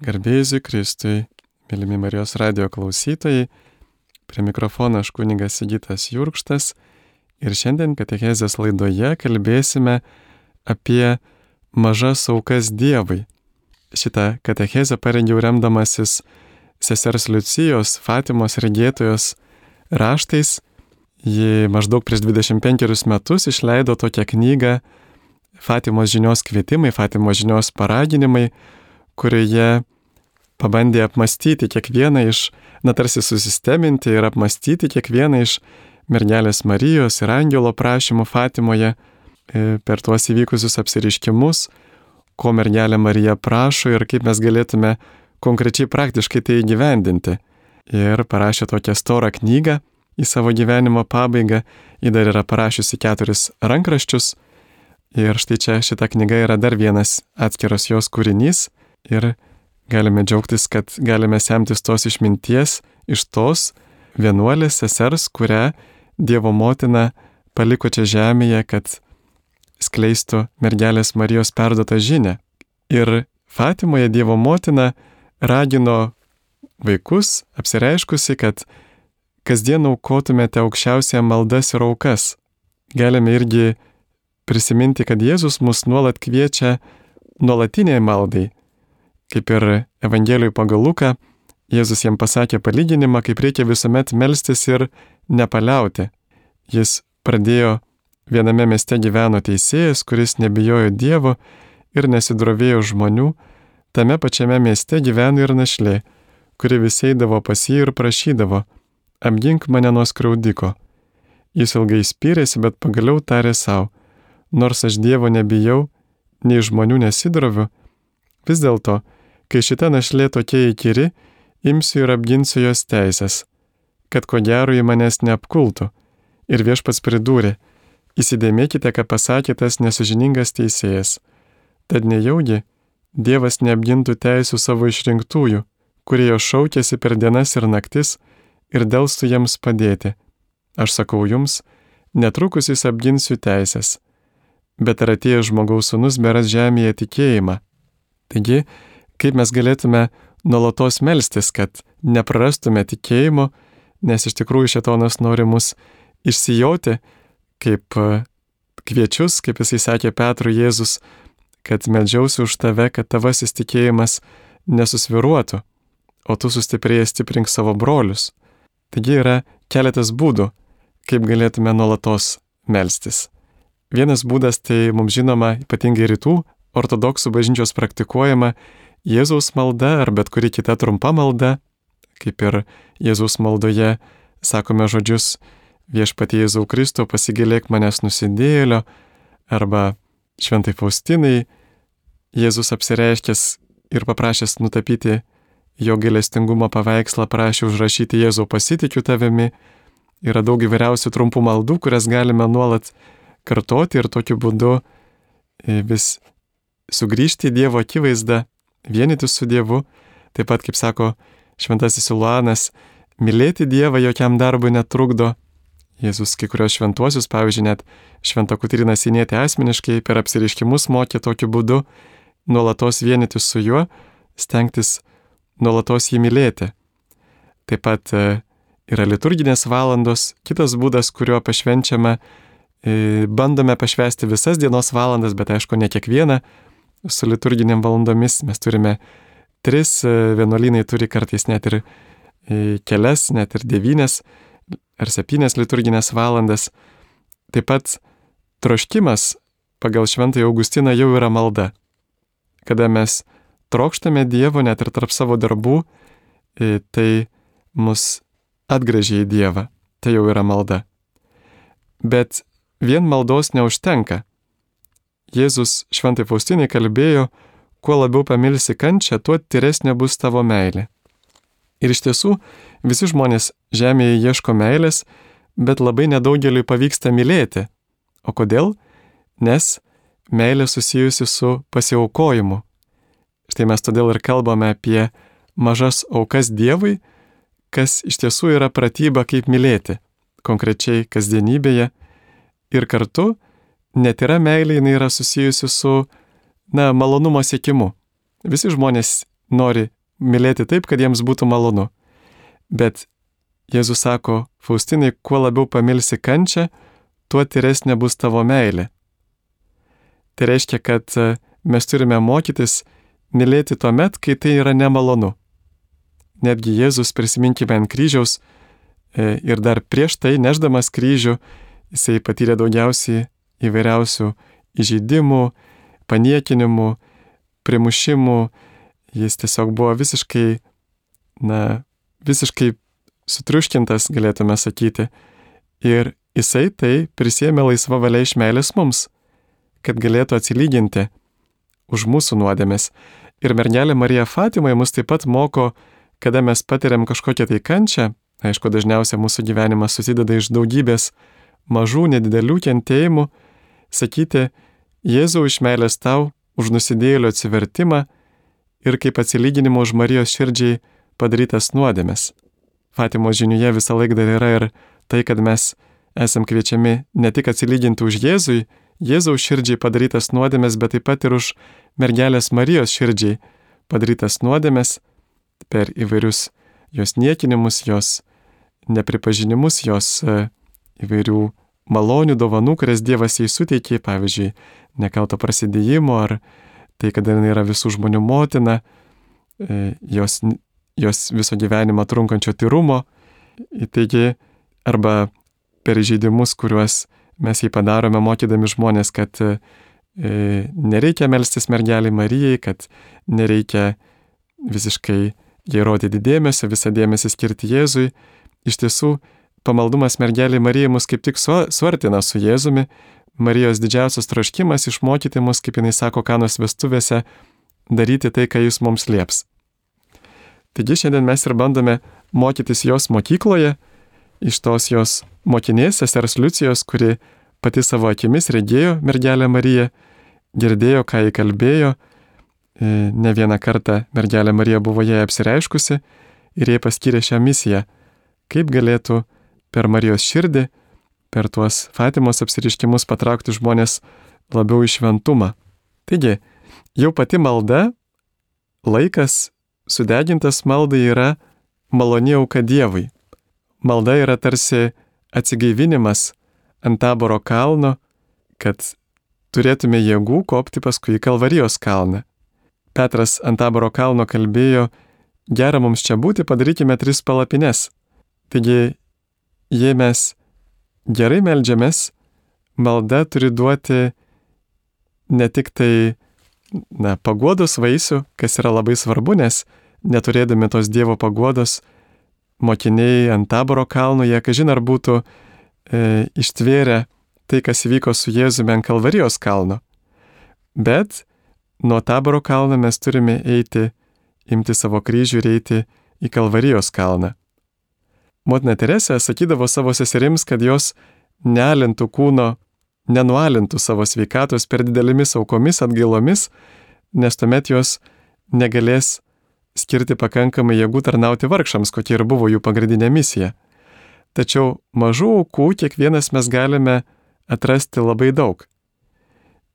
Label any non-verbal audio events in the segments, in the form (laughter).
Garbėjai Kristui, mylimi Marijos radio klausytojai, prie mikrofono aš kuningas Sigitas Jurkštas ir šiandien Katechezės laidoje kalbėsime apie mažas aukas Dievui. Šitą Katechezę parengiau remdamasis sesers Liucijos Fatimos regėtojos raštais. Ji maždaug prieš 25 metus išleido tokią knygą Fatimos žinios kvietimai, Fatimos žinios paraginimai, kurioje pabandė apmastyti kiekvieną iš, na tarsi susisteminti ir apmastyti kiekvieną iš mergelės Marijos ir angelo prašymų Fatimoje e, per tuos įvykusius apsiriškimus, ko mergelė Marija prašo ir kaip mes galėtume konkrečiai praktiškai tai įgyvendinti. Ir parašė tokią storą knygą į savo gyvenimo pabaigą, ji dar yra parašiusi keturis rankraščius. Ir štai čia šita knyga yra dar vienas atskiras jos kūrinys ir galime džiaugtis, kad galime semtis tos išminties iš tos vienuolės sesers, kurią Dievo motina paliko čia žemėje, kad skleistų mergelės Marijos perdotą žinę. Ir Fatimoje Dievo motina ragino vaikus, apsireiškusi, kad kasdien aukotumėte aukščiausią maldas ir aukas. Galime irgi prisiminti, kad Jėzus mus nuolat kviečia nuolatiniai maldai, Kaip ir Evangelijui pagal Luką, Jėzus jam pasakė palyginimą, kaip reikia visuomet melstis ir nepaliauti. Jis pradėjo viename mieste gyveno teisėjas, kuris nebijojo Dievo ir nesidrovėjo žmonių, tame pačiame mieste gyveno ir našlė, kuri vis eidavo pas jį ir prašydavo, apgink mane nuo skriaudiko. Jis ilgai spyrėsi, bet pagaliau tarė savo, nors aš Dievo nebijau, nei žmonių nesidroviu, vis dėlto, Kai šita našlė tokia įkyri, imsiu ir apginsiu jos teisės, kad ko gero į manęs neapkultų. Ir viešpats pridūrė, įsidėmėkite, ką pasakė tas nesažiningas teisėjas. Tad nejaugi Dievas neapgintų teisų savo išrinktųjų, kurie jo šaukėsi per dienas ir naktis ir dėlstų jiems padėti. Aš sakau jums, netrukus jis apginsiu teisės. Bet ar atėjęs žmogaus sunus beras žemėje tikėjimą? Taigi, kaip mes galėtume nuolatos melstis, kad neprarastume tikėjimo, nes iš tikrųjų šetonas nori mus išsijauti kaip e, kviečius, kaip jisai sakė Petrui Jėzus, kad melžiausi už tave, kad tavasis tikėjimas nesusviruotų, o tu sustiprėjai stiprink savo brolius. Taigi yra keletas būdų, kaip galėtume nuolatos melstis. Vienas būdas tai mums žinoma, ypatingai rytų ortodoksų bažnyčios praktikuojama Jėzaus malda ar bet kuri kita trumpa malda, kaip ir Jėzaus maldoje sakome žodžius viešpatie Jėzau Kristau pasigilėk manęs nusidėlio, arba šventai Faustinai Jėzus apsireiškęs ir paprašęs nutapyti jo gailestingumo paveikslą, prašė užrašyti Jėzau pasitikiu tavimi. Yra daug įvairiausių trumpų maldų, kurias galime nuolat kartoti ir tokiu būdu e, vis sugrįžti į Dievo akivaizdą vienytis su Dievu, taip pat, kaip sako šventasis Siluanas, mylėti Dievą jokiam darbui netrukdo. Jėzus kai kurios šventuosius, pavyzdžiui, net šventą Kutriną Sinėti asmeniškai per apsiriškimus mokė tokiu būdu nuolatos vienytis su juo, stengtis nuolatos jį mylėti. Taip pat e, yra liturginės valandos, kitas būdas, kuriuo pašvenčiame, e, bandome pašvesti visas dienos valandas, bet aišku, ne kiekvieną, su liturginiam valandomis. Mes turime tris, e, vienuolynai turi kartais net ir e, kelias, net ir devynes ar septynes liturginės valandas. Taip pat troškimas pagal Šventąjį Augustiną jau yra malda. Kada mes trokštame Dievo net ir tarp savo darbų, e, tai mus atgražia į Dievą. Tai jau yra malda. Bet vien maldos neužtenka. Jėzus šventai Faustinai kalbėjo, kuo labiau pamilsi kančią, tuo tyresnė bus tavo meilė. Ir iš tiesų, visi žmonės žemėje ieško meilės, bet labai nedaugeliui pavyksta mylėti. O kodėl? Nes meilė susijusi su pasiaukojimu. Štai mes todėl ir kalbame apie mažas aukas Dievui, kas iš tiesų yra pratyba kaip mylėti, konkrečiai kasdienybėje ir kartu netyra meilė jinai yra susijusi su, na, malonumo siekimu. Visi žmonės nori mylėti taip, kad jiems būtų malonu. Bet Jėzus sako, Faustinai, kuo labiau pamilsi kančią, tuo tyresnė bus tavo meilė. Tai reiškia, kad e, mes turime mokytis mylėti tuo met, kai tai yra nemalonu. Netgi Jėzus prisiminkime ant kryžiaus e, ir dar prieš tai neždamas kryžių, jisai patyrė daugiausiai įvairiausių įžeidimų, paniekinimų, primušimų, jis tiesiog buvo visiškai, na, visiškai sutriuškintas, galėtume sakyti. Ir jisai tai prisėmė laisvą valią iš meilės mums, kad galėtų atsilyginti už mūsų nuodėmės. Ir mergelė Marija Fatimai mus taip pat moko, kada mes patiriam kažkokią tai kančią, aišku, dažniausiai mūsų gyvenimas susideda iš daugybės mažų, nedidelių kentėjimų, sakyti, Jėzau iš meilės tau už nusidėjėlio atsivertimą ir kaip atsilyginimo už Marijos širdžiai padarytas nuodėmes. Fatimos žiniuje visą laiką dar yra ir tai, kad mes esam kviečiami ne tik atsilyginti už Jėzui, Jėzaus širdžiai padarytas nuodėmes, bet taip pat ir už mergelės Marijos širdžiai padarytas nuodėmes per įvairius jos niekinimus, jos nepripažinimus, jos e, įvairių malonių dovanų, kurias Dievas jai suteikė, pavyzdžiui, nekalto prasidėjimo ar tai, kad jinai yra visų žmonių motina, e, jos jos viso gyvenimą trunkančio tyrumo, taigi arba per žaidimus, kuriuos mes jį padarome mokydami žmonės, kad e, nereikia melstis mergeliai Marijai, kad nereikia visiškai jai rodyti dėmesio, visą dėmesį skirti Jėzui. Iš tiesų, pamaldumas mergeliai Marijai mus kaip tik su, suartina su Jėzumi. Marijos didžiausias troškimas išmokyti mus, kaip jinai sako, kanos vestuvėse, daryti tai, ką jis mums lieps. Taigi šiandien mes ir bandome mokytis jos mokykloje, iš tos jos mokinės, sesers Liucijos, kuri pati savo akimis regėjo mergelę Mariją, girdėjo, ką jį kalbėjo, e, ne vieną kartą mergelė Marija buvo jai apsireiškusi ir jai paskyrė šią misiją, kaip galėtų per Marijos širdį, per tuos Fatimos apsiriškimus patraukti žmonės labiau į šventumą. Taigi, jau pati malda, laikas sudegintas maldai yra maloni auka Dievui. Malda yra tarsi atsigaivinimas ant taboro kalno, kad turėtume jėgų kopti paskui į Kalvarijos kalną. Petras ant taboro kalno kalbėjo, gera mums čia būti, padarykime tris palapines. Taigi, jei mes gerai melžiamės, malda turi duoti ne tik tai na, paguodos vaisių, kas yra labai svarbu, nes neturėdami tos Dievo paguodos, mokiniai ant taboro kalno, jie, kažin ar būtų e, ištvėrę tai, kas įvyko su Jėzumi ant Kalvarijos kalno. Bet nuo taboro kalno mes turime eiti, imti savo kryžių ir eiti į Kalvarijos kalną. Motina Teresė sakydavo savo seserims, kad jos nealintų kūno, nenualintų savo sveikatos per didelėmis aukomis, atgailomis, nes tuomet jos negalės skirti pakankamai jėgų tarnauti vargšams, kokia ir buvo jų pagrindinė misija. Tačiau mažų aukų kiekvienas mes galime atrasti labai daug.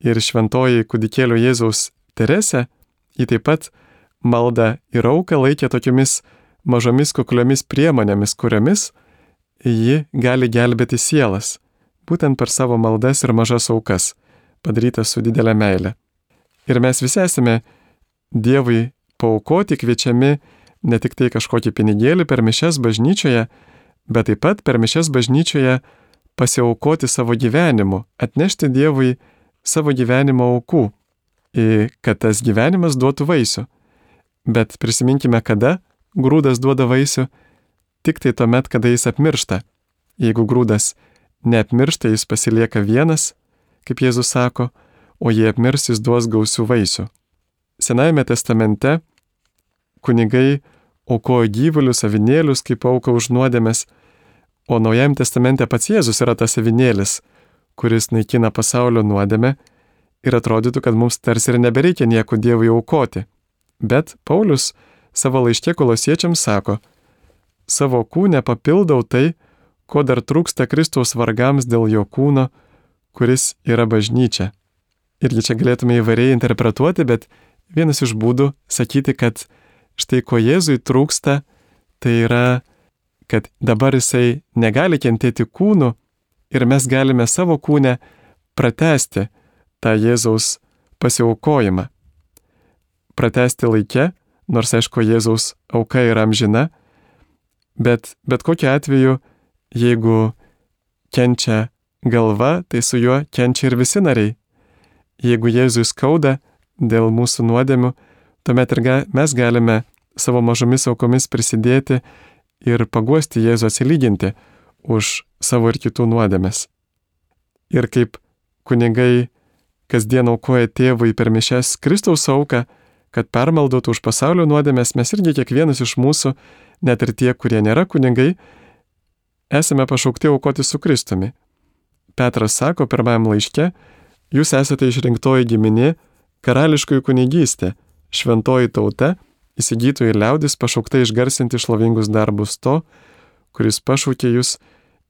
Ir šventoji kudikėlio Jėzaus Teresė, ji taip pat maldą ir auką laikė tokiomis mažomis kukliomis priemonėmis, kuriomis ji gali gelbėti sielas, būtent per savo maldas ir mažas aukas, padarytas su didelė meile. Ir mes visi esame Dievui paukoti kviečiami ne tik tai kažkokį pinigėlį per mišes bažnyčioje, bet taip pat per mišes bažnyčioje pasiaukoti savo gyvenimu, atnešti Dievui savo gyvenimo aukų, kad tas gyvenimas duotų vaisių. Bet prisiminkime, kada grūdas duoda vaisių, tik tai tuomet, kada jis apmiršta. Jeigu grūdas neapmiršta, jis pasilieka vienas, kaip Jėzus sako, o jei apmirs, jis duos gausių vaisių. Senajame testamente kunigai aukojo gyvulius, avinėlius kaip auka už nuodėmės, o Naujajame testamente pats Jėzus yra tas avinėlis, kuris naikina pasaulio nuodėmę ir atrodytų, kad mums tarsi ir nebereikia nieko Dievui aukoti. Bet Paulius savo laiškė kolosiečiams sako, savo kūnę papildau tai, ko dar trūksta Kristaus vargams dėl jo kūno, kuris yra bažnyčia. Irgi čia galėtume įvairiai interpretuoti, bet vienas iš būdų sakyti, kad štai ko Jėzui trūksta, tai yra, kad dabar jisai negali kentėti kūnu ir mes galime savo kūnę pratesti tą Jėzaus pasiaukojimą. Pratesti laikę, nors aišku, Jėzaus auka yra amžina, bet bet kokiu atveju, jeigu kenčia galva, tai su juo kenčia ir visi nariai. Jeigu Jėzui skauda dėl mūsų nuodėmių, tuomet ir ga, mes galime savo mažomis aukomis prisidėti ir paguosti Jėzų atsilyginti už savo ir kitų nuodėmes. Ir kaip kunigai kasdien aukoja tėvui per mišes Kristaus auką, kad permaldotų už pasaulio nuodėmės, mes irgi kiekvienas iš mūsų, net ir tie, kurie nėra kunigai, esame pašaukti aukoti su Kristumi. Petras sako pirmajam laiške, jūs esate išrinktoji giminė, karališkoji kunigystė, šventoji tauta, įsigytojai liaudis pašaukta išgarsinti šlovingus darbus to, kuris pašaukė jūs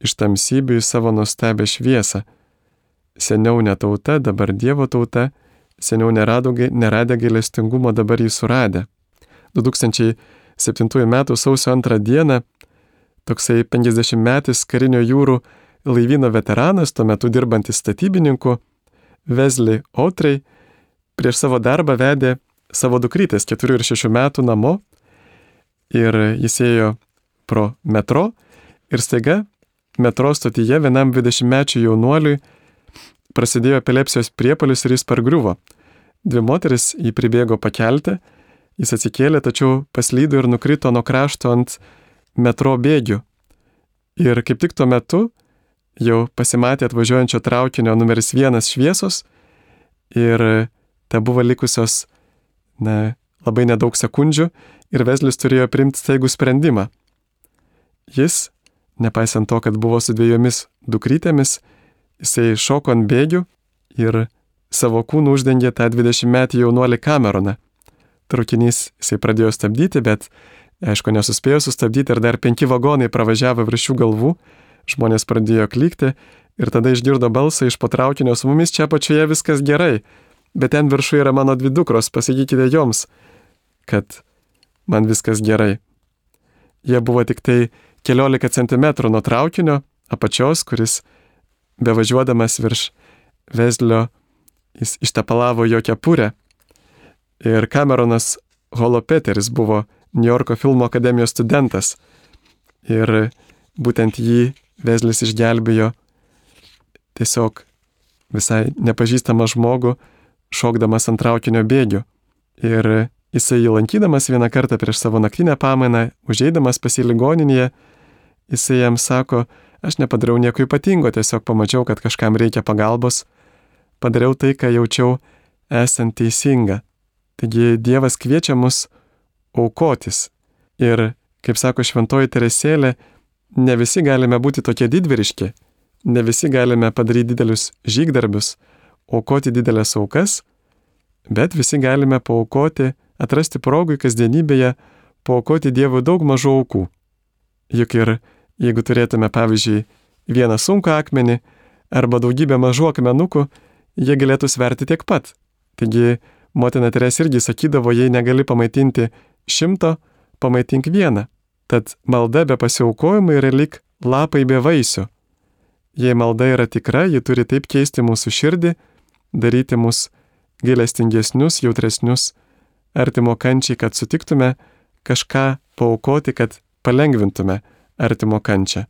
iš tamsybių į savo nustebę šviesą. Seniau ne tauta, dabar Dievo tauta, seniau nerado, neradę gailestingumo, dabar jį suradę. 2007 m. sausio 2 d. toksai 50 metais karinio jūrų laivyno veteranas, tuo metu dirbantis statybininku, Vesli Outrey, prieš savo darbą vedė savo dukrytės 4 ir 6 metų namo ir jis ėjo pro metro ir staiga metro stotyje vienam 20-mečiui jaunuoliui prasidėjo epilepsijos priepolius ir jis pargriuvo. Dvi moteris jį pribėgo pakelti, jis atsikėlė, tačiau paslydo ir nukrito nuo krašto ant metro bėgių. Ir kaip tik tuo metu jau pasimatė atvažiuojančio traukinio numeris vienas šviesos ir te buvo likusios, na, labai nedaug sekundžių ir Veslis turėjo primti staigų sprendimą. Jis, nepaisant to, kad buvo su dviejomis dukrytėmis, jisai šoko ant bėgių ir savo kūnų uždengė tą 20 metį jaunuolį Cameroną. Traukinys jisai pradėjo stabdyti, bet, aišku, nesuspėjo sustabdyti ir dar penki vagonai pravažiavo virš jų galvų Žmonės pradėjo klykti ir tada išgirdo balsą iš patraukinio, su mumis čia pačioje viskas gerai, bet ten viršuje yra mano dvi dukros, pasakykite joms, kad man viskas gerai. Jie buvo tik tai keliolika centimetrų nuo traukinio apačios, kuris bevažiuodamas virš Vezlio jis ištepalavo jo kepurę. Ir Cameronas Holopeteris buvo New Yorko filmo akademijos studentas. Ir būtent jį Vezlis išgelbėjo tiesiog visai nepažįstamą žmogų, šokdamas ant traukinio bėgių. Ir jisai jį lankydamas vieną kartą prieš savo naktinę pamainą, užeidamas pas jį ligoninėje, jisai jam sako, aš nepadariau nieko ypatingo, tiesiog pamačiau, kad kažkam reikia pagalbos, padariau tai, ką jaučiau esant teisinga. Taigi Dievas kviečia mus aukotis. Ir, kaip sako šventoji Teresėlė, ne visi galime būti tokie didvyriški, ne visi galime padaryti didelius žygdarbius, aukoti didelės aukas, bet visi galime paukoti, atrasti progui kasdienybėje, paukoti Dievui daug mažų aukų. Juk ir jeigu turėtume, pavyzdžiui, vieną sunku akmenį arba daugybę mažų akmenukų, jie galėtų sverti tiek pat. Taigi, motina Teres irgi sakydavo, jei negali pamaitinti šimto, pamaitink vieną. Tad malda be pasiaukojimo yra lik lapai be vaisių. Jei malda yra tikra, ji turi taip keisti mūsų širdį, daryti mus gailestingesnius, jautresnius, artimo kančiai, kad sutiktume kažką paukoti, kad palengvintume artimo kančią.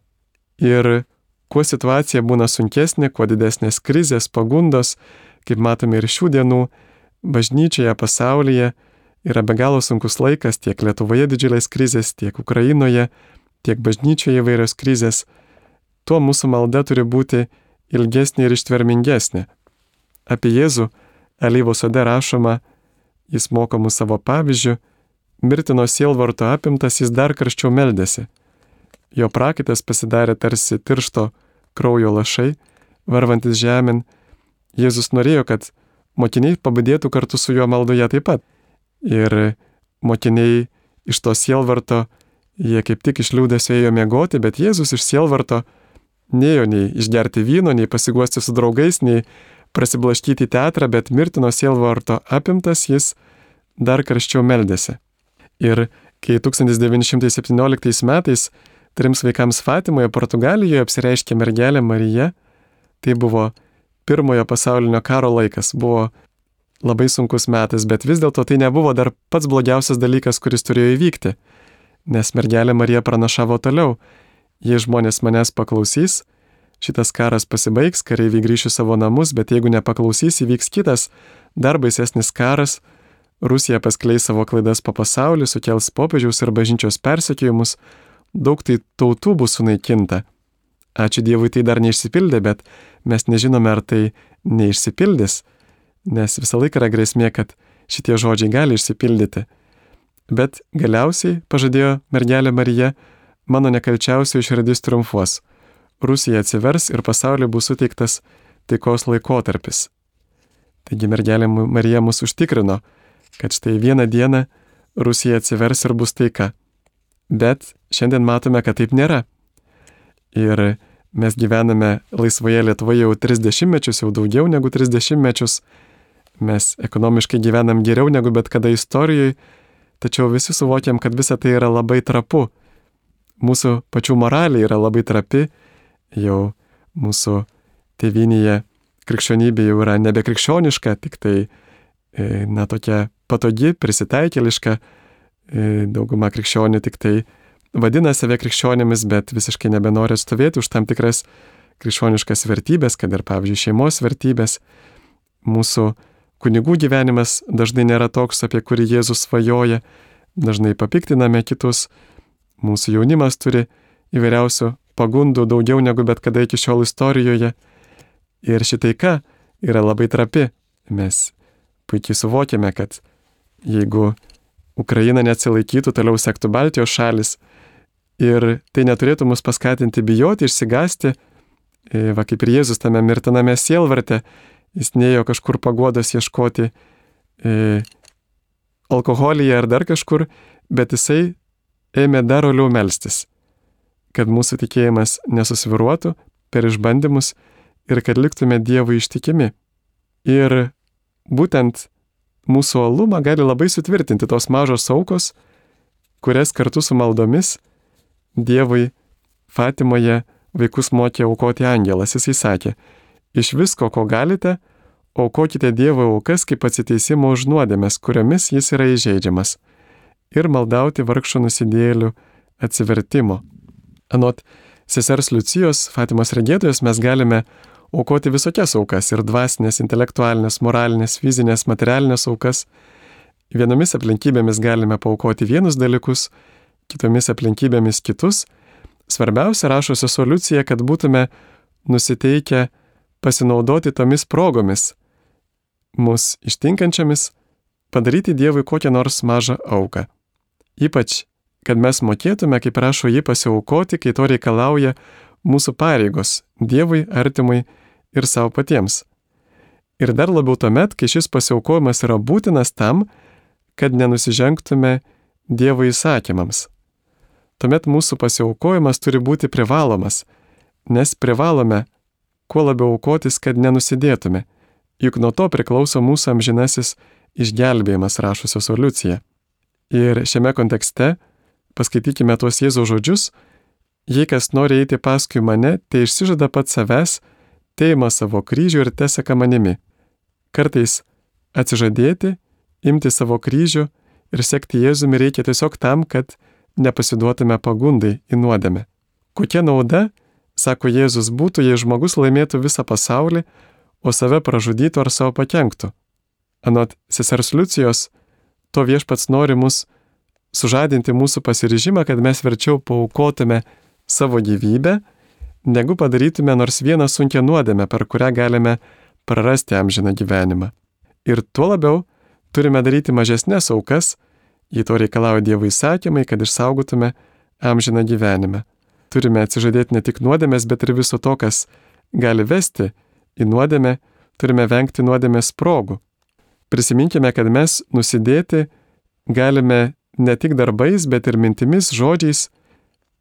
Ir kuo situacija būna sunkesnė, kuo didesnės krizės, pagundos, kaip matome ir šių dienų, bažnyčioje, pasaulyje, yra be galo sunkus laikas tiek Lietuvoje didžiulės krizės, tiek Ukrainoje, tiek bažnyčioje įvairios krizės, tuo mūsų malda turi būti ilgesnė ir ištvermingesnė. Apie Jėzų Alyvo sode rašoma, jis moko mus savo pavyzdžių, mirtino sielvarto apimtas jis dar karščiau meldėsi. Jo prakaitas pasidarė tarsi tiršto kraujo lašai, varvantis žemėn. Jėzus norėjo, kad mokiniai pabudėtų kartu su juo maldoje taip pat. Ir mokiniai iš to sielvarto, jie kaip tik iš liūdėsio ėjo miegoti, bet Jėzus iš sielvarto neėjo nei išgerti vyno, nei pasiguosti su draugais, nei prasiblaškyti teatrą, bet mirtino sielvarto apimtas jis dar karščiau meldėsi. Ir kai 1917 metais trims vaikams Fatimoje, Portugalijoje apsireiškė mergelė Marija, tai buvo pirmojo pasaulinio karo laikas, buvo labai sunkus metas, bet vis dėlto tai nebuvo dar pats blogiausias dalykas, kuris turėjo įvykti, nes mergelė Marija pranašavo toliau, jei žmonės manęs paklausys, šitas karas pasibaigs, kareiviai grįš į savo namus, bet jeigu nepaklausys, įvyks kitas, dar baisesnis karas, Rusija paskleis savo klaidas po pasaulį, sukels popiežiaus ir bažnyčios persekiojimus, daug tai tautų bus sunaikinta. Ačiū Dievui tai dar neišsipildė, bet mes nežinome, ar tai neišsipildys, nes visą laiką yra grėsmė, kad šitie žodžiai gali išsipildyti. Bet galiausiai, pažadėjo mergelė Marija, mano nekalčiausio iširdis triumfuos. Rusija atsivers ir pasauliu bus suteiktas taikos laikotarpis. Taigi mergelė Marija mus užtikrino, kad štai vieną dieną Rusija atsivers ir bus taika. Bet šiandien matome, kad taip nėra. Ir mes gyvename laisvoje Lietuvoje jau 30 mečius, jau daugiau negu 30 mečius. Mes ekonomiškai gyvenam geriau negu bet kada istorijoje, tačiau visi suvokiam, kad visa tai yra labai trapu. Mūsų pačių moralė yra labai trapi, jau mūsų tėvinėje krikščionybė jau yra nebekrikščioniška, tik tai, e, na, tokia patogi, prisitaikėliška, e, dauguma krikščionių tik tai vadina save krikščionėmis, bet visiškai nebenori stovėti už tam tikras krikščioniškas vertybės, kad ir, pavyzdžiui, šeimos vertybės. Mūsų kunigų gyvenimas dažnai nėra toks, apie kurį Jėzus svajoja, dažnai papiktiname kitus, mūsų jaunimas turi įvairiausių pagundų daugiau negu bet kada iki šiol istorijoje. Ir šitaika yra labai trapi. Mes puikiai suvokiame, kad jeigu Ukraina neatsilaikytų, toliau sektų Baltijos šalis ir tai neturėtų mus paskatinti bijoti, išsigasti, e, va kaip ir Jėzus tame mirtiname sielvarte, jis neėjo kažkur pagodas ieškoti e, alkoholyje ar dar kažkur, bet jisai ėmė dar oliau melstis kad mūsų tikėjimas nesusviruotų per išbandymus ir kad liktume Dievui ištikimi. Ir būtent mūsų alumą gali labai sutvirtinti tos mažos aukos, kurias kartu su maldomis Dievui Fatimoje vaikus mokė aukoti angelas. Jisai sakė, iš visko, ko galite, aukokite Dievo aukas kaip atsiteisimo už nuodėmės, kuriomis jis yra įžeidžiamas, ir maldauti vargšų nusidėlių atsivertimo. Anot sesers Lucijos, Fatimos regėtojos, mes galime aukoti visokias aukas - ir dvasinės, intelektualinės, moralinės, fizinės, materialinės aukas. Vienomis aplinkybėmis galime paukoti vienus dalykus, kitomis aplinkybėmis kitus. Svarbiausia, rašo sesuo Liucija, kad būtume nusiteikę pasinaudoti tomis progomis, mus ištinkančiamis, padaryti Dievui kokią nors mažą auką. Ypač kad mes mokėtume, kaip prašo jį pasiaukoti, kai to reikalauja mūsų pareigos Dievui, artimui ir savo patiems. Ir dar labiau tuomet, kai šis pasiaukojimas yra būtinas tam, kad nenusižengtume Dievo įsakymams. Tuomet mūsų pasiaukojimas turi būti privalomas, nes privalome kuo labiau aukotis, kad nenusidėtume, juk nuo to priklauso mūsų amžinasis išgelbėjimas rašusios Oliucija. Ir šiame kontekste paskaitykime tuos Jėzaus žodžius, jei kas nori eiti paskui mane, tai išsižada pats savęs, teima savo kryžių ir teseka manimi. Kartais atsižadėti, imti savo kryžių ir sekti Jėzumi reikia tiesiog tam, kad nepasiduotume pagundai į nuodėmę. Kokia nauda, sako Jėzus, būtų, jei žmogus laimėtų visą pasaulį, o save pražudytų ar savo pakenktų. Anot sesers Liucijos, to viešpats nori mus sužadinti mūsų pasiryžimą, kad mes verčiau paukotume savo gyvybę, negu padarytume nors vieną sunkę nuodėmę, per kurią galime prarasti amžiną gyvenimą. Ir tuo labiau turime daryti mažesnės aukas, jei to reikalauja Dievo įsakymai, kad išsaugotume amžiną gyvenimą. Turime atsižadėti ne tik nuodėmės, bet ir viso to, kas gali vesti į nuodėmę, turime vengti nuodėmės progų. Prisiminkime, kad mes nusidėti galime ne tik darbais, bet ir mintimis, žodžiais,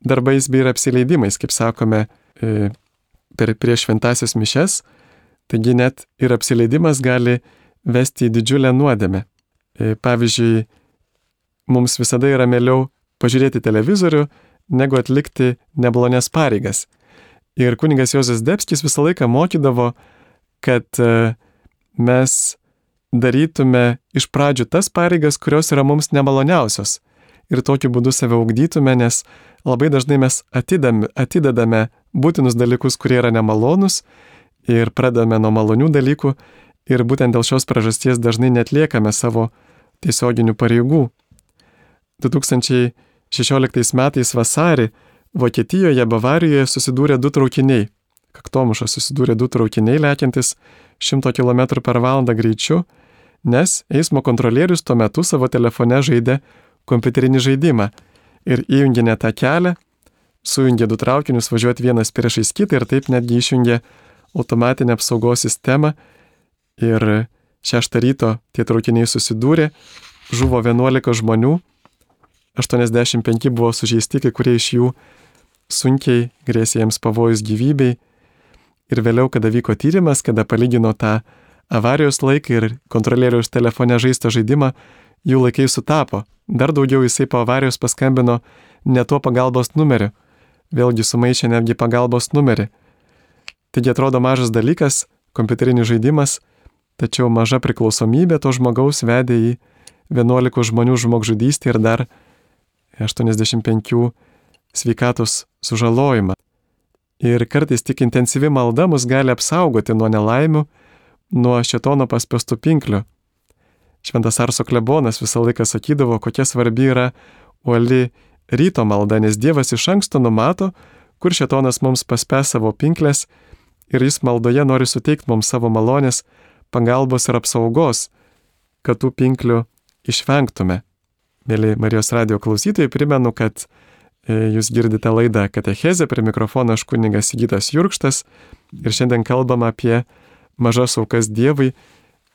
darbais bei ir apsileidimais, kaip sakome, e, per prieš šventasias mišes, taigi net ir apsileidimas gali vesti į didžiulę nuodėmę. E, pavyzdžiui, mums visada yra mieliau pažiūrėti televizorių, negu atlikti neblonės pareigas. Ir kuningas Jozas Debskis visą laiką mokydavo, kad e, mes darytume iš pradžių tas pareigas, kurios yra mums nemaloniausios. Ir tokiu būdu save ugdytume, nes labai dažnai mes atidame, atidedame būtinus dalykus, kurie yra nemalonus ir pradame nuo malonių dalykų ir būtent dėl šios priežasties dažnai netliekame savo tiesioginių pareigų. 2016 metais vasarį Vokietijoje, Bavarijoje susidūrė du traukiniai. Kaktomušas susidūrė du traukiniai lėkiantis 100 km per valandą greičiu, nes eismo kontrolierius tuo metu savo telefone žaidė kompiuterinį žaidimą ir įjungė ne tą kelią, sujungė du traukinius važiuoti vienas priešais kitą ir taip netgi išjungė automatinę apsaugos sistemą ir šeštą ryto tie traukiniai susidūrė, žuvo 11 žmonių, 85 buvo sužeisti, kai kurie iš jų sunkiai grėsė jiems pavojus gyvybei. Ir vėliau, kada vyko tyrimas, kada palygino tą avarijos laiką ir kontrolieriaus telefone žaistą žaidimą, jų laikai sutapo. Dar daugiau jisai po avarijos paskambino ne tuo pagalbos numeriu. Vėlgi sumaišė netgi pagalbos numerį. Taigi atrodo mažas dalykas, kompiuterinis žaidimas, tačiau maža priklausomybė to žmogaus vedė į 11 žmonių žmogžudystę ir dar 85 sveikatos sužalojimą. Ir kartais tik intensyvi malda mus gali apsaugoti nuo nelaimių, nuo šetono paspestų pinklių. Šventas Arso klebonas visą laiką sakydavo, kokia svarbi yra uoli ryto malda, nes Dievas iš anksto numato, kur šetonas mums paspes savo pinklės ir jis maldoje nori suteikti mums savo malonės, pagalbos ir apsaugos, kad tų pinklių išvengtume. Mėly Marijos radio klausytojai, primenu, kad e, jūs girdite laidą Katechezė, prie mikrofono aš kuningas Gytas Jurkštas ir šiandien kalbam apie mažas aukas Dievui,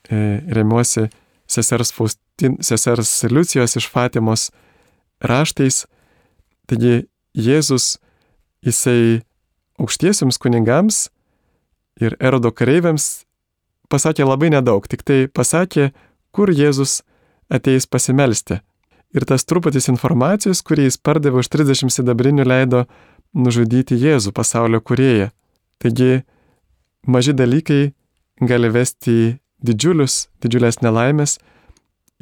e, remiuosi sesers, Faustin, sesers Liucijos iš Fatimos raštais. Taigi Jėzus, jisai aukštiesiams kunigams ir erodo kareiviams pasakė labai nedaug, tik tai pasakė, kur Jėzus ateis pasimelsti. Ir tas truputis informacijos, kurį jis pardavė už 30 sidabrinių, leido nužudyti Jėzų pasaulio kurėją. Taigi maži dalykai gali vesti į didžiulius, didžiulės nelaimės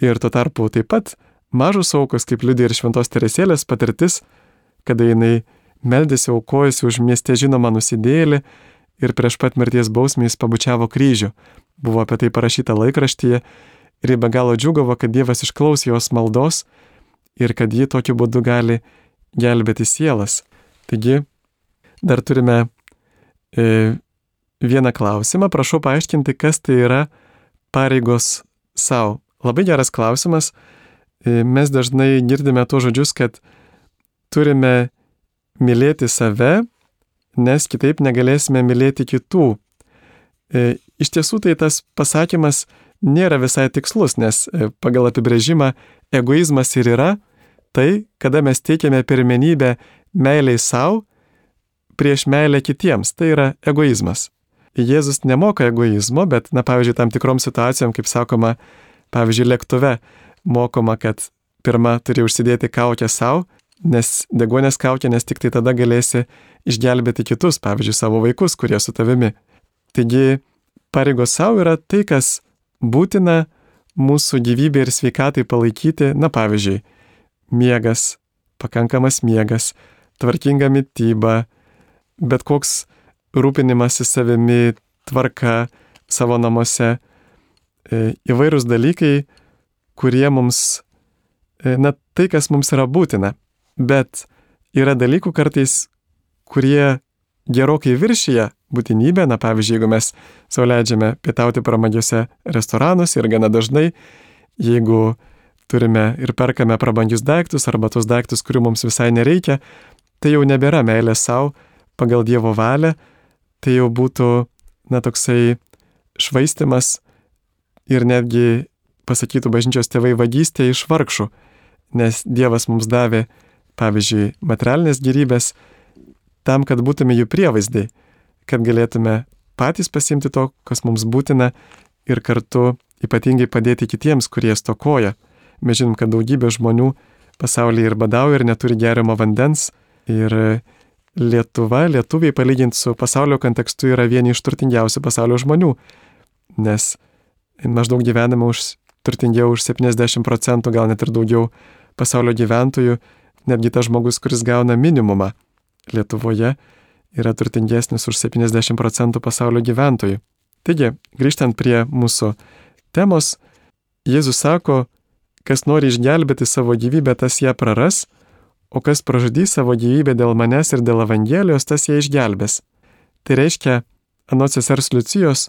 ir tuo tarpu taip pat mažos aukos, kaip liudė ir šventos teresėlės patirtis, kada jinai meldėsi aukojasi už mieste žinomą nusidėlį ir prieš pat mirties bausmę jis pabučiavo kryžių. Buvo apie tai parašyta laikraštyje ir ji be galo džiugavo, kad Dievas išklausė jos maldos ir kad ji tokiu būdu gali gelbėti sielas. Taigi, dar turime e, vieną klausimą. Prašau paaiškinti, kas tai yra pareigos savo. Labai geras klausimas. E, mes dažnai girdime tuos žodžius, kad turime mylėti save, nes kitaip negalėsime mylėti kitų. E, iš tiesų tai tas pasakymas nėra visai tikslus, nes e, pagal apibrėžimą egoizmas ir yra tai, kada mes teikiame pirmenybę meiliai savo prieš meilę kitiems. Tai yra egoizmas. Jėzus nemoka egoizmo, bet, na, pavyzdžiui, tam tikrom situacijom, kaip sakoma, pavyzdžiui, lėktuve mokoma, kad pirmą turi užsidėti kaukę savo, nes degonės kaukę, nes tik tai tada galėsi išgelbėti kitus, pavyzdžiui, savo vaikus, kurie su tavimi. Taigi, pareigos savo yra tai, kas būtina mūsų gyvybė ir sveikatai palaikyti, na pavyzdžiui, miegas, pakankamas miegas, tvarkinga mytyba, bet koks rūpinimasis savimi, tvarka savo namuose, e, įvairūs dalykai, kurie mums, e, na tai, kas mums yra būtina, bet yra dalykų kartais, kurie gerokai viršyje būtinybę, na pavyzdžiui, jeigu mes sauliadžiame pietauti prabangiuose restoranuose ir gana dažnai, jeigu turime ir perkame prabangius daiktus arba tos daiktus, kurių mums visai nereikia, tai jau nebėra meilė savo pagal Dievo valią, tai jau būtų, na, toksai švaistimas ir netgi, pasakytų bažnyčios tėvai, vagystė iš vargšų, nes Dievas mums davė, pavyzdžiui, materialinės gerybės, tam, kad būtume jų prievaizdai, kad galėtume patys pasimti to, kas mums būtina ir kartu ypatingai padėti kitiems, kurie stokoja. Mes žinom, kad daugybė žmonių pasaulyje ir badauja, ir neturi geriamo vandens. Ir Lietuva, lietuviai palyginti su pasaulio kontekstu yra vieni iš turtingiausių pasaulio žmonių, nes maždaug gyvename už turtingiau už 70 procentų, gal net ir daugiau pasaulio gyventojų, netgi tas žmogus, kuris gauna minimumą Lietuvoje, yra turtingesnis už 70 procentų pasaulio gyventojų. Taigi, grįžtant prie mūsų temos, Jėzus sako, kas nori išgelbėti savo gyvybę, tas ją praras, o kas pražudys savo gyvybę dėl manęs ir dėl Evangelijos, tas ją išgelbės. Tai reiškia, anot sesers Liucijos,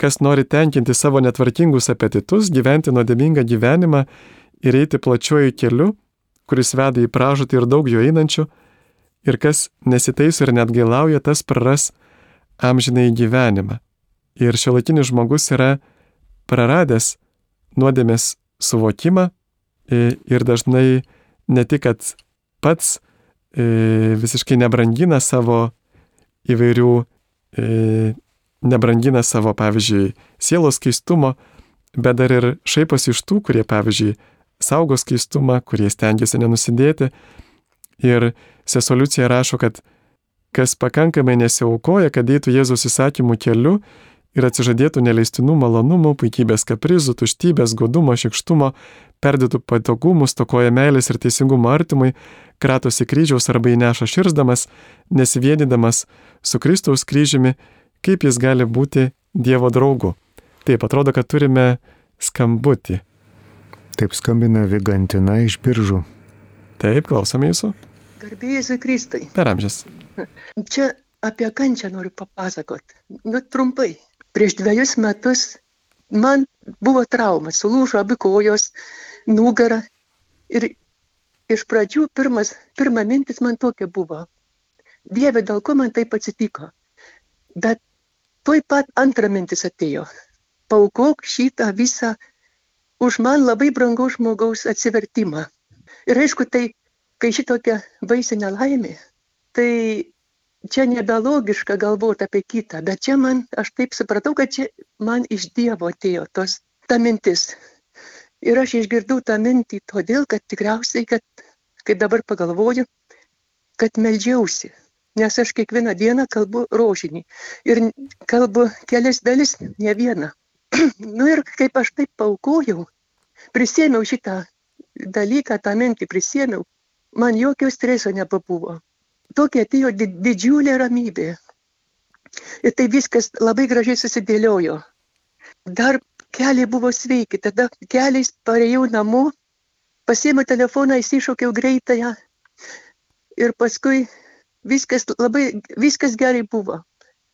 kas nori tenkinti savo netvarkingus apetitus, gyventi nuodėmingą gyvenimą ir eiti plačiuoju keliu, kuris veda į pražūtį ir daug jo einančių, ir kas nesitaiso ir net gailauja, tas praras amžinai gyvenimą. Ir šiuolaikinis žmogus yra praradęs nuodėmės suvokimą ir dažnai ne tik, kad pats visiškai nebrangina savo įvairių, nebrangina savo, pavyzdžiui, sielos keistumo, bet dar ir šaiposi iš tų, kurie, pavyzdžiui, saugos keistumą, kurie stengiasi nenusidėti. Ir sesoliucija rašo, kad kas pakankamai nesiaukoja, kad eitų Jėzus įsakymų keliu ir atsižadėtų neleistinų malonumų, puikybės kaprizų, tuštybės, godumo, šikštumo, perdėtų patogumų, stokoja meilės ir teisingumo artimui, kratosi kryžiaus arba įneša širsdamas, nesivienydamas su Kristaus kryžiumi, kaip jis gali būti Dievo draugu. Taip, atrodo, kad turime skambutį. Taip skambina Vigantina iš biržų. Taip, klausome jūsų. Garbėjai Kristai. Per amžius. Čia apie kančią noriu papasakoti. Nu, trumpai. Prieš dviejus metus man buvo trauma, sulūžo abi kojos, nugara. Ir iš pradžių pirmas, pirma mintis man tokia buvo. Dieve, dėl ko man taip atsitiko? Bet tuoj pat antra mintis atėjo. Paukok šitą visą už man labai brangaus žmogaus atsivertimą. Ir aišku, tai kai šitokia baisi nelaimė, tai čia nebelogiška galvoti apie kitą, bet čia man, aš taip supratau, kad čia man iš Dievo atėjo tos, ta mintis. Ir aš išgirdau tą mintį todėl, kad tikriausiai, kad, kai dabar pagalvoju, kad melžiausi. Nes aš kiekvieną dieną kalbu rožinį. Ir kalbu kelias dalis, ne vieną. (clears throat) nu ir kaip aš taip paukojau, prisėmiau šitą dalyką, tą mintį prisėmiau, man jokio streso nebebuvo. Tokia atėjo didžiulė ramybė. Ir tai viskas labai gražiai susidėliojo. Dar keliai buvo sveiki, tada keliais parėjau namo, pasėmiau telefoną, įsišaukiau greitąją ir paskui viskas labai, viskas gerai buvo.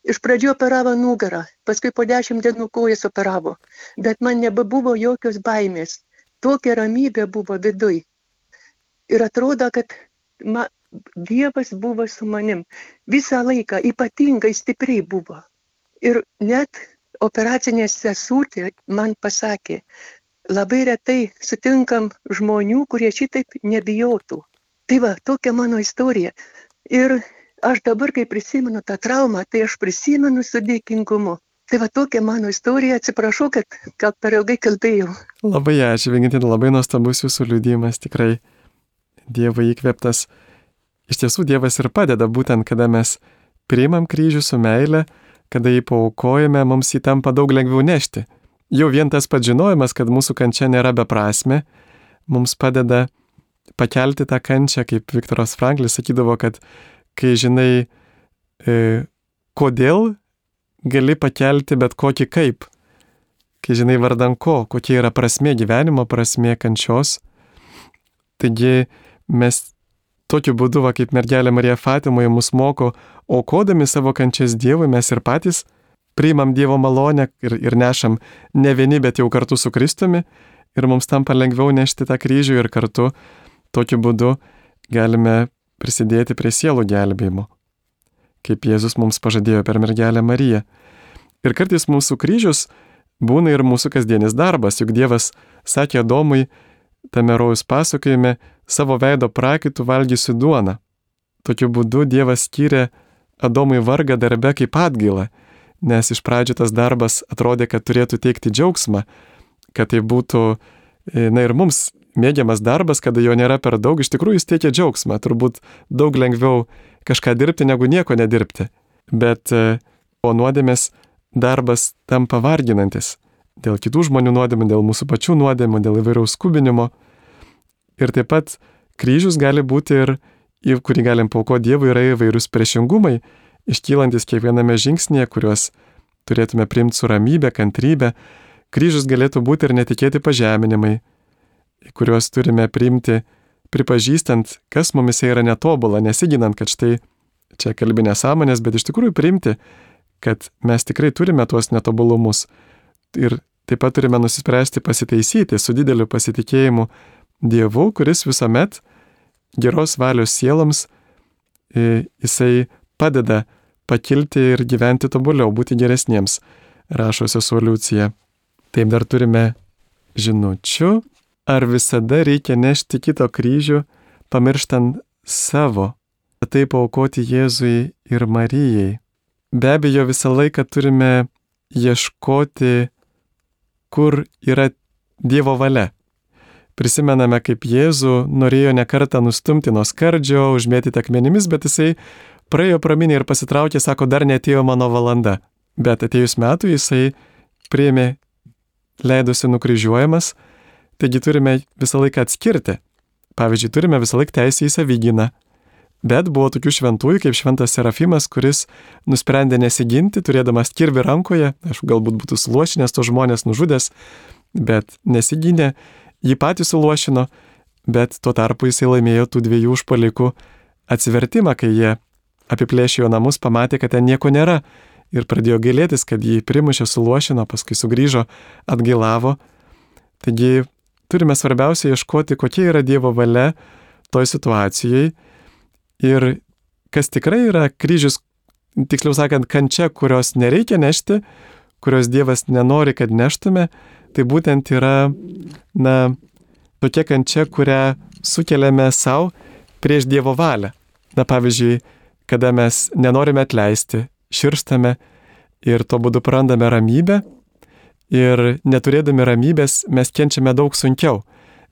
Iš pradžių operavo nugarą, paskui po dešimt dienų kojas operavo, bet man nebebuvo jokios baimės. Tokia ramybė buvo viduj ir atrodo, kad ma, Dievas buvo su manim. Visą laiką ypatingai stipriai buvo. Ir net operacinė sesutė man pasakė, labai retai sutinkam žmonių, kurie šitaip nebijotų. Tai va, tokia mano istorija. Ir aš dabar, kai prisimenu tą traumą, tai aš prisimenu su dėkingumu. Tai va tokia mano istorija, atsiprašau, kad gal per ilgai kalbėjau. Labai ačiū, Vingintin, labai nuostabus jūsų liūdimas, tikrai Dievo įkvėptas. Iš tiesų Dievas ir padeda būtent, kada mes priimam kryžių su meile, kada jį paukojame, mums jį tampa daug lengviau nešti. Jau vien tas pats žinojimas, kad mūsų kančia nėra beprasme, mums padeda pakelti tą kančią, kaip Viktoras Franklis sakydavo, kad kai žinai, e, kodėl gali pakelti bet kokį kaip, kai žinai vardan ko, kokia yra prasme gyvenimo, prasme kančios. Taigi mes tokiu būdu, va, kaip mergelė Marija Fatimoje mus moko, aukodami savo kančias Dievui, mes ir patys priimam Dievo malonę ir, ir nešam ne vieni, bet jau kartu su Kristumi ir mums tampa lengviau nešti tą kryžių ir kartu tokiu būdu galime prisidėti prie sielų gelbėjimo, kaip Jėzus mums pažadėjo per mergelę Mariją. Ir kartais mūsų kryžius būna ir mūsų kasdienis darbas, juk Dievas sakė Domui tame rojus pasakojime, savo veido prakaitų valgysiu duoną. Tokiu būdu Dievas skyrė Adomui vargą darbe kaip atgailą, nes iš pradžių tas darbas atrodė, kad turėtų teikti džiaugsmą, kad tai būtų, e, na ir mums mėgiamas darbas, kada jo nėra per daug, iš tikrųjų jis teikia džiaugsmą, turbūt daug lengviau kažką dirbti, negu nieko nedirbti. Bet e, o nuodėmės darbas tampa varginantis dėl kitų žmonių nuodėmų, dėl mūsų pačių nuodėmų, dėl įvairiaus skubinimo. Ir taip pat kryžius gali būti ir, į kurį galim pauko Dievui, yra įvairius priešingumai, iškylantis kiekviename žingsnėje, kuriuos turėtume priimti su ramybė, kantrybė. Kryžius galėtų būti ir netikėti pažeminimai, kuriuos turime priimti, pripažįstant, kas mumise yra netobula, nesiginant, kad štai čia kalbi nesąmonės, bet iš tikrųjų priimti, kad mes tikrai turime tuos netobulumus ir taip pat turime nusispręsti pasitaisyti su dideliu pasitikėjimu Dievu, kuris visuomet geros valios sieloms e, jisai padeda pakilti ir gyventi tobuliau, būti geresniems, rašo sesuo Liucija. Taip dar turime žinučių, ar visada reikia nešti kito kryžių, pamirštant savo, taip aukoti Jėzui ir Marijai. Be abejo, visą laiką turime ieškoti, kur yra Dievo valia. Prisimename, kaip Jėzų norėjo nekartą nustumti nuo skardžio, užmėtyti akmenimis, bet jisai praėjo praminė ir pasitraukė, sako, dar netėjo mano valanda. Bet atėjus metų jisai priėmė, leidosi nukryžiuojamas, taigi turime visą laiką atskirti. Pavyzdžiui, turime visą laiką teisę į savyginą. Bet buvo tokių šventųjų kaip šventas Serafimas, kuris nusprendė nesiginti, turėdamas kirvi rankoje, aš galbūt būtų suluošinęs to žmonės nužudęs, bet nesigynė jį patį suluošino, bet tuo tarpu jisai laimėjo tų dviejų užpalikų atsivertimą, kai jie apiplėšė jo namus, pamatė, kad ten nieko nėra ir pradėjo gailėtis, kad jį primušė, suluošino, paskui sugrįžo, atgailavo. Taigi turime svarbiausia ieškoti, kokia yra Dievo valia toj situacijai ir kas tikrai yra kryžius, tiksliau sakant, kančia, kurios nereikia nešti, kurios Dievas nenori, kad neštume, tai būtent yra, na, tokia kančia, kurią sukeliame savo prieš Dievo valią. Na, pavyzdžiui, kada mes nenorime atleisti, širstame ir tuo būdu prarandame ramybę ir neturėdami ramybės mes kenčiame daug sunkiau.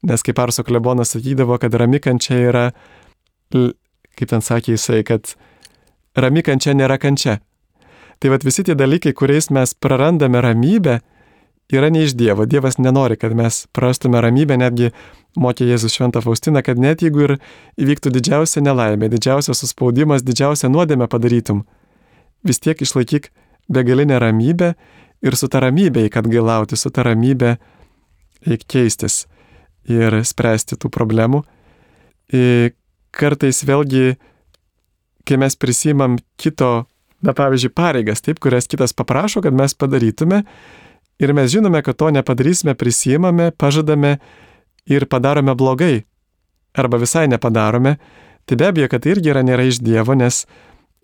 Nes kaip Arso klebonas sakydavo, kad rami kančia yra, kaip ten sakė jisai, kad rami kančia nėra kančia. Tai vad visi tie dalykai, kuriais mes prarandame ramybę, yra ne iš Dievo. Dievas nenori, kad mes prarastume ramybę, netgi mokė Jėzus Šventą Faustiną, kad net jeigu ir įvyktų didžiausia nelaimė, didžiausias suspaudimas, didžiausia nuodėmė padarytum, vis tiek išlaikyk begalinę ramybę ir su ta ramybė, kad gailauti, su ta ramybė eik keistis ir spręsti tų problemų. Ir kartais vėlgi, kai mes prisimam kito, na pavyzdžiui, pareigas, taip, kurias kitas paprašo, kad mes padarytume, ir mes žinome, kad to nepadarysime, prisimame, pažadame ir padarome blogai, arba visai nepadarome, tai be abejo, kad tai irgi yra nėra iš Dievo, nes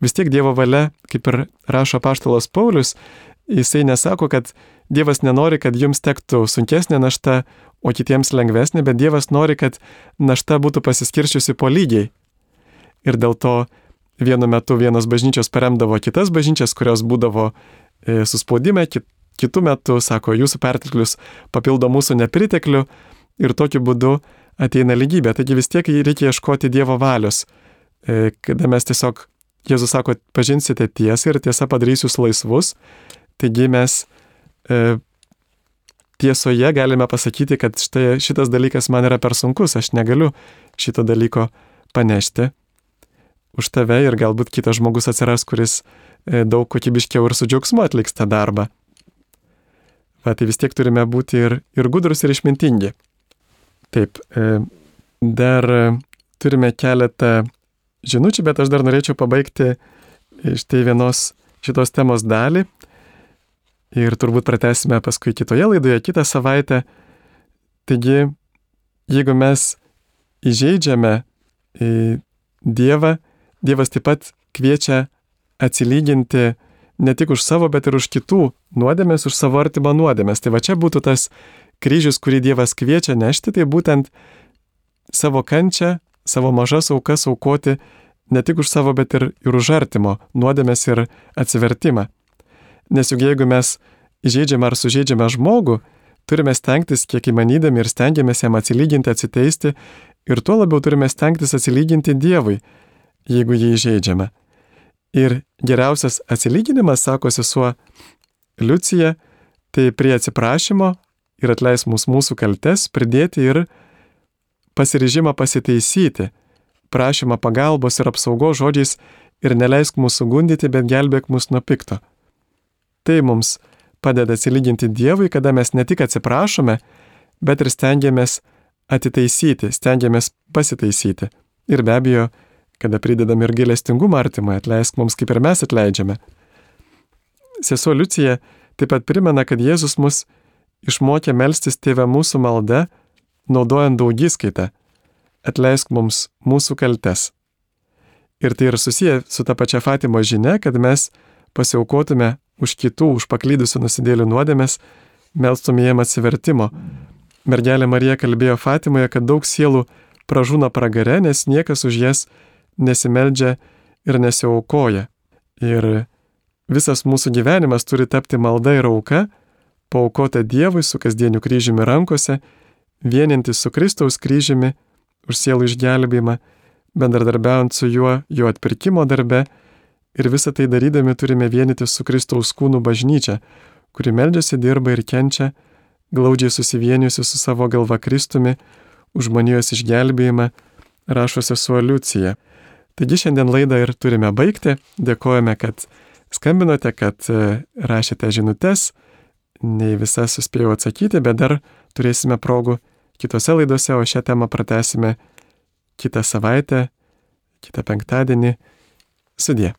vis tiek Dievo valia, kaip ir rašo paštalas Paulius, jisai nesako, kad Dievas nenori, kad jums tektų sunkesnė našta, o kitiems lengvesnė, bet Dievas nori, kad našta būtų pasiskirčiusi po lygiai. Ir dėl to vienu metu vienos bažnyčios paremdavo kitas bažnyčias, kurios būdavo e, suspaudime, kit, kitų metų, sako, jūsų perteklius papildo mūsų nepriteklių ir tokiu būdu ateina lygybė. Taigi vis tiek reikia ieškoti Dievo valios, e, kada mes tiesiog, Jėzus sako, pažinsite tiesą ir tiesa padarys jūs laisvus. Taigi mes e, tiesoje galime pasakyti, kad štai šitas dalykas man yra per sunkus, aš negaliu šito dalyko panešti už tave ir galbūt kitas žmogus atsiras, kuris e, daug kokybiškiau ir su džiaugsmu atliks tą darbą. Va, tai vis tiek turime būti ir, ir gudrus, ir išmintingi. Taip, e, dar turime keletą žinučių, bet aš dar norėčiau pabaigti štai vienos šitos temos dalį. Ir turbūt pratesime paskui kitoje laidoje, kitą savaitę. Taigi, jeigu mes įžeidžiame Dievą, Dievas taip pat kviečia atsilyginti ne tik už savo, bet ir už kitų nuodėmės, už savo artimą nuodėmės. Tai va čia būtų tas kryžius, kurį Dievas kviečia nešti, tai būtent savo kančią, savo mažas aukas aukoti ne tik už savo, bet ir, ir už artimo nuodėmės ir atsivertimą. Nes juk jeigu mes įžeidžiame ar sužeidžiame žmogų, turime stengtis kiek įmanydami ir stengiamės jam atsilyginti, atsiteisti ir tuo labiau turime stengtis atsilyginti Dievui, jeigu jį įžeidžiame. Ir geriausias atsilyginimas, sako sesuo Liucija, tai prie atsiprašymo ir atleis mūsų mūsų kaltes pridėti ir pasiryžimą pasitaisyti, prašymą pagalbos ir apsaugos žodžiais ir neleisk mūsų gundyti, bet gelbėk mus nuo pikto. Tai mums padeda atsilyginti Dievui, kada mes ne tik atsiprašome, bet ir stengiamės atitaisyti, stengiamės pasitaisyti. Ir be abejo, kada pridedam ir gilestingumą artimai, atleisk mums kaip ir mes atleidžiame. Sesuo Liucija taip pat primena, kad Jėzus mus išmokė melstis tėvę mūsų maldę, naudojant daugiskaitą. Atleisk mums mūsų kaltes. Ir tai ir susiję su ta pačia Fatimo žinia, kad mes pasiaukotume už kitų, už paklydusių nusidėlių nuodėmės, melstum jiem atsivertimo. Mergelė Marija kalbėjo Fatimoje, kad daug sielų pražūna pragare, nes niekas už jas nesimeldžia ir nesiaukoja. Ir visas mūsų gyvenimas turi tapti malda ir auka, paukota Dievui su kasdieniu kryžiumi rankose, vienintis su Kristaus kryžiumi už sielų išgelbėjimą, bendradarbiaujant su juo jo atpirkimo darbe Ir visą tai darydami turime vienyti su Kristaus kūnų bažnyčia, kuri meldžiasi, dirba ir kenčia, glaudžiai susivienijusi su savo galva Kristumi, už manijos išgelbėjimą, rašo sesuo Liucija. Taigi šiandien laidą ir turime baigti. Dėkojame, kad skambinote, kad e, rašėte žinutės. Ne visas suspėjau atsakyti, bet dar turėsime progų kitose laidose, o šią temą pratesime kitą savaitę, kitą penktadienį. Sudie.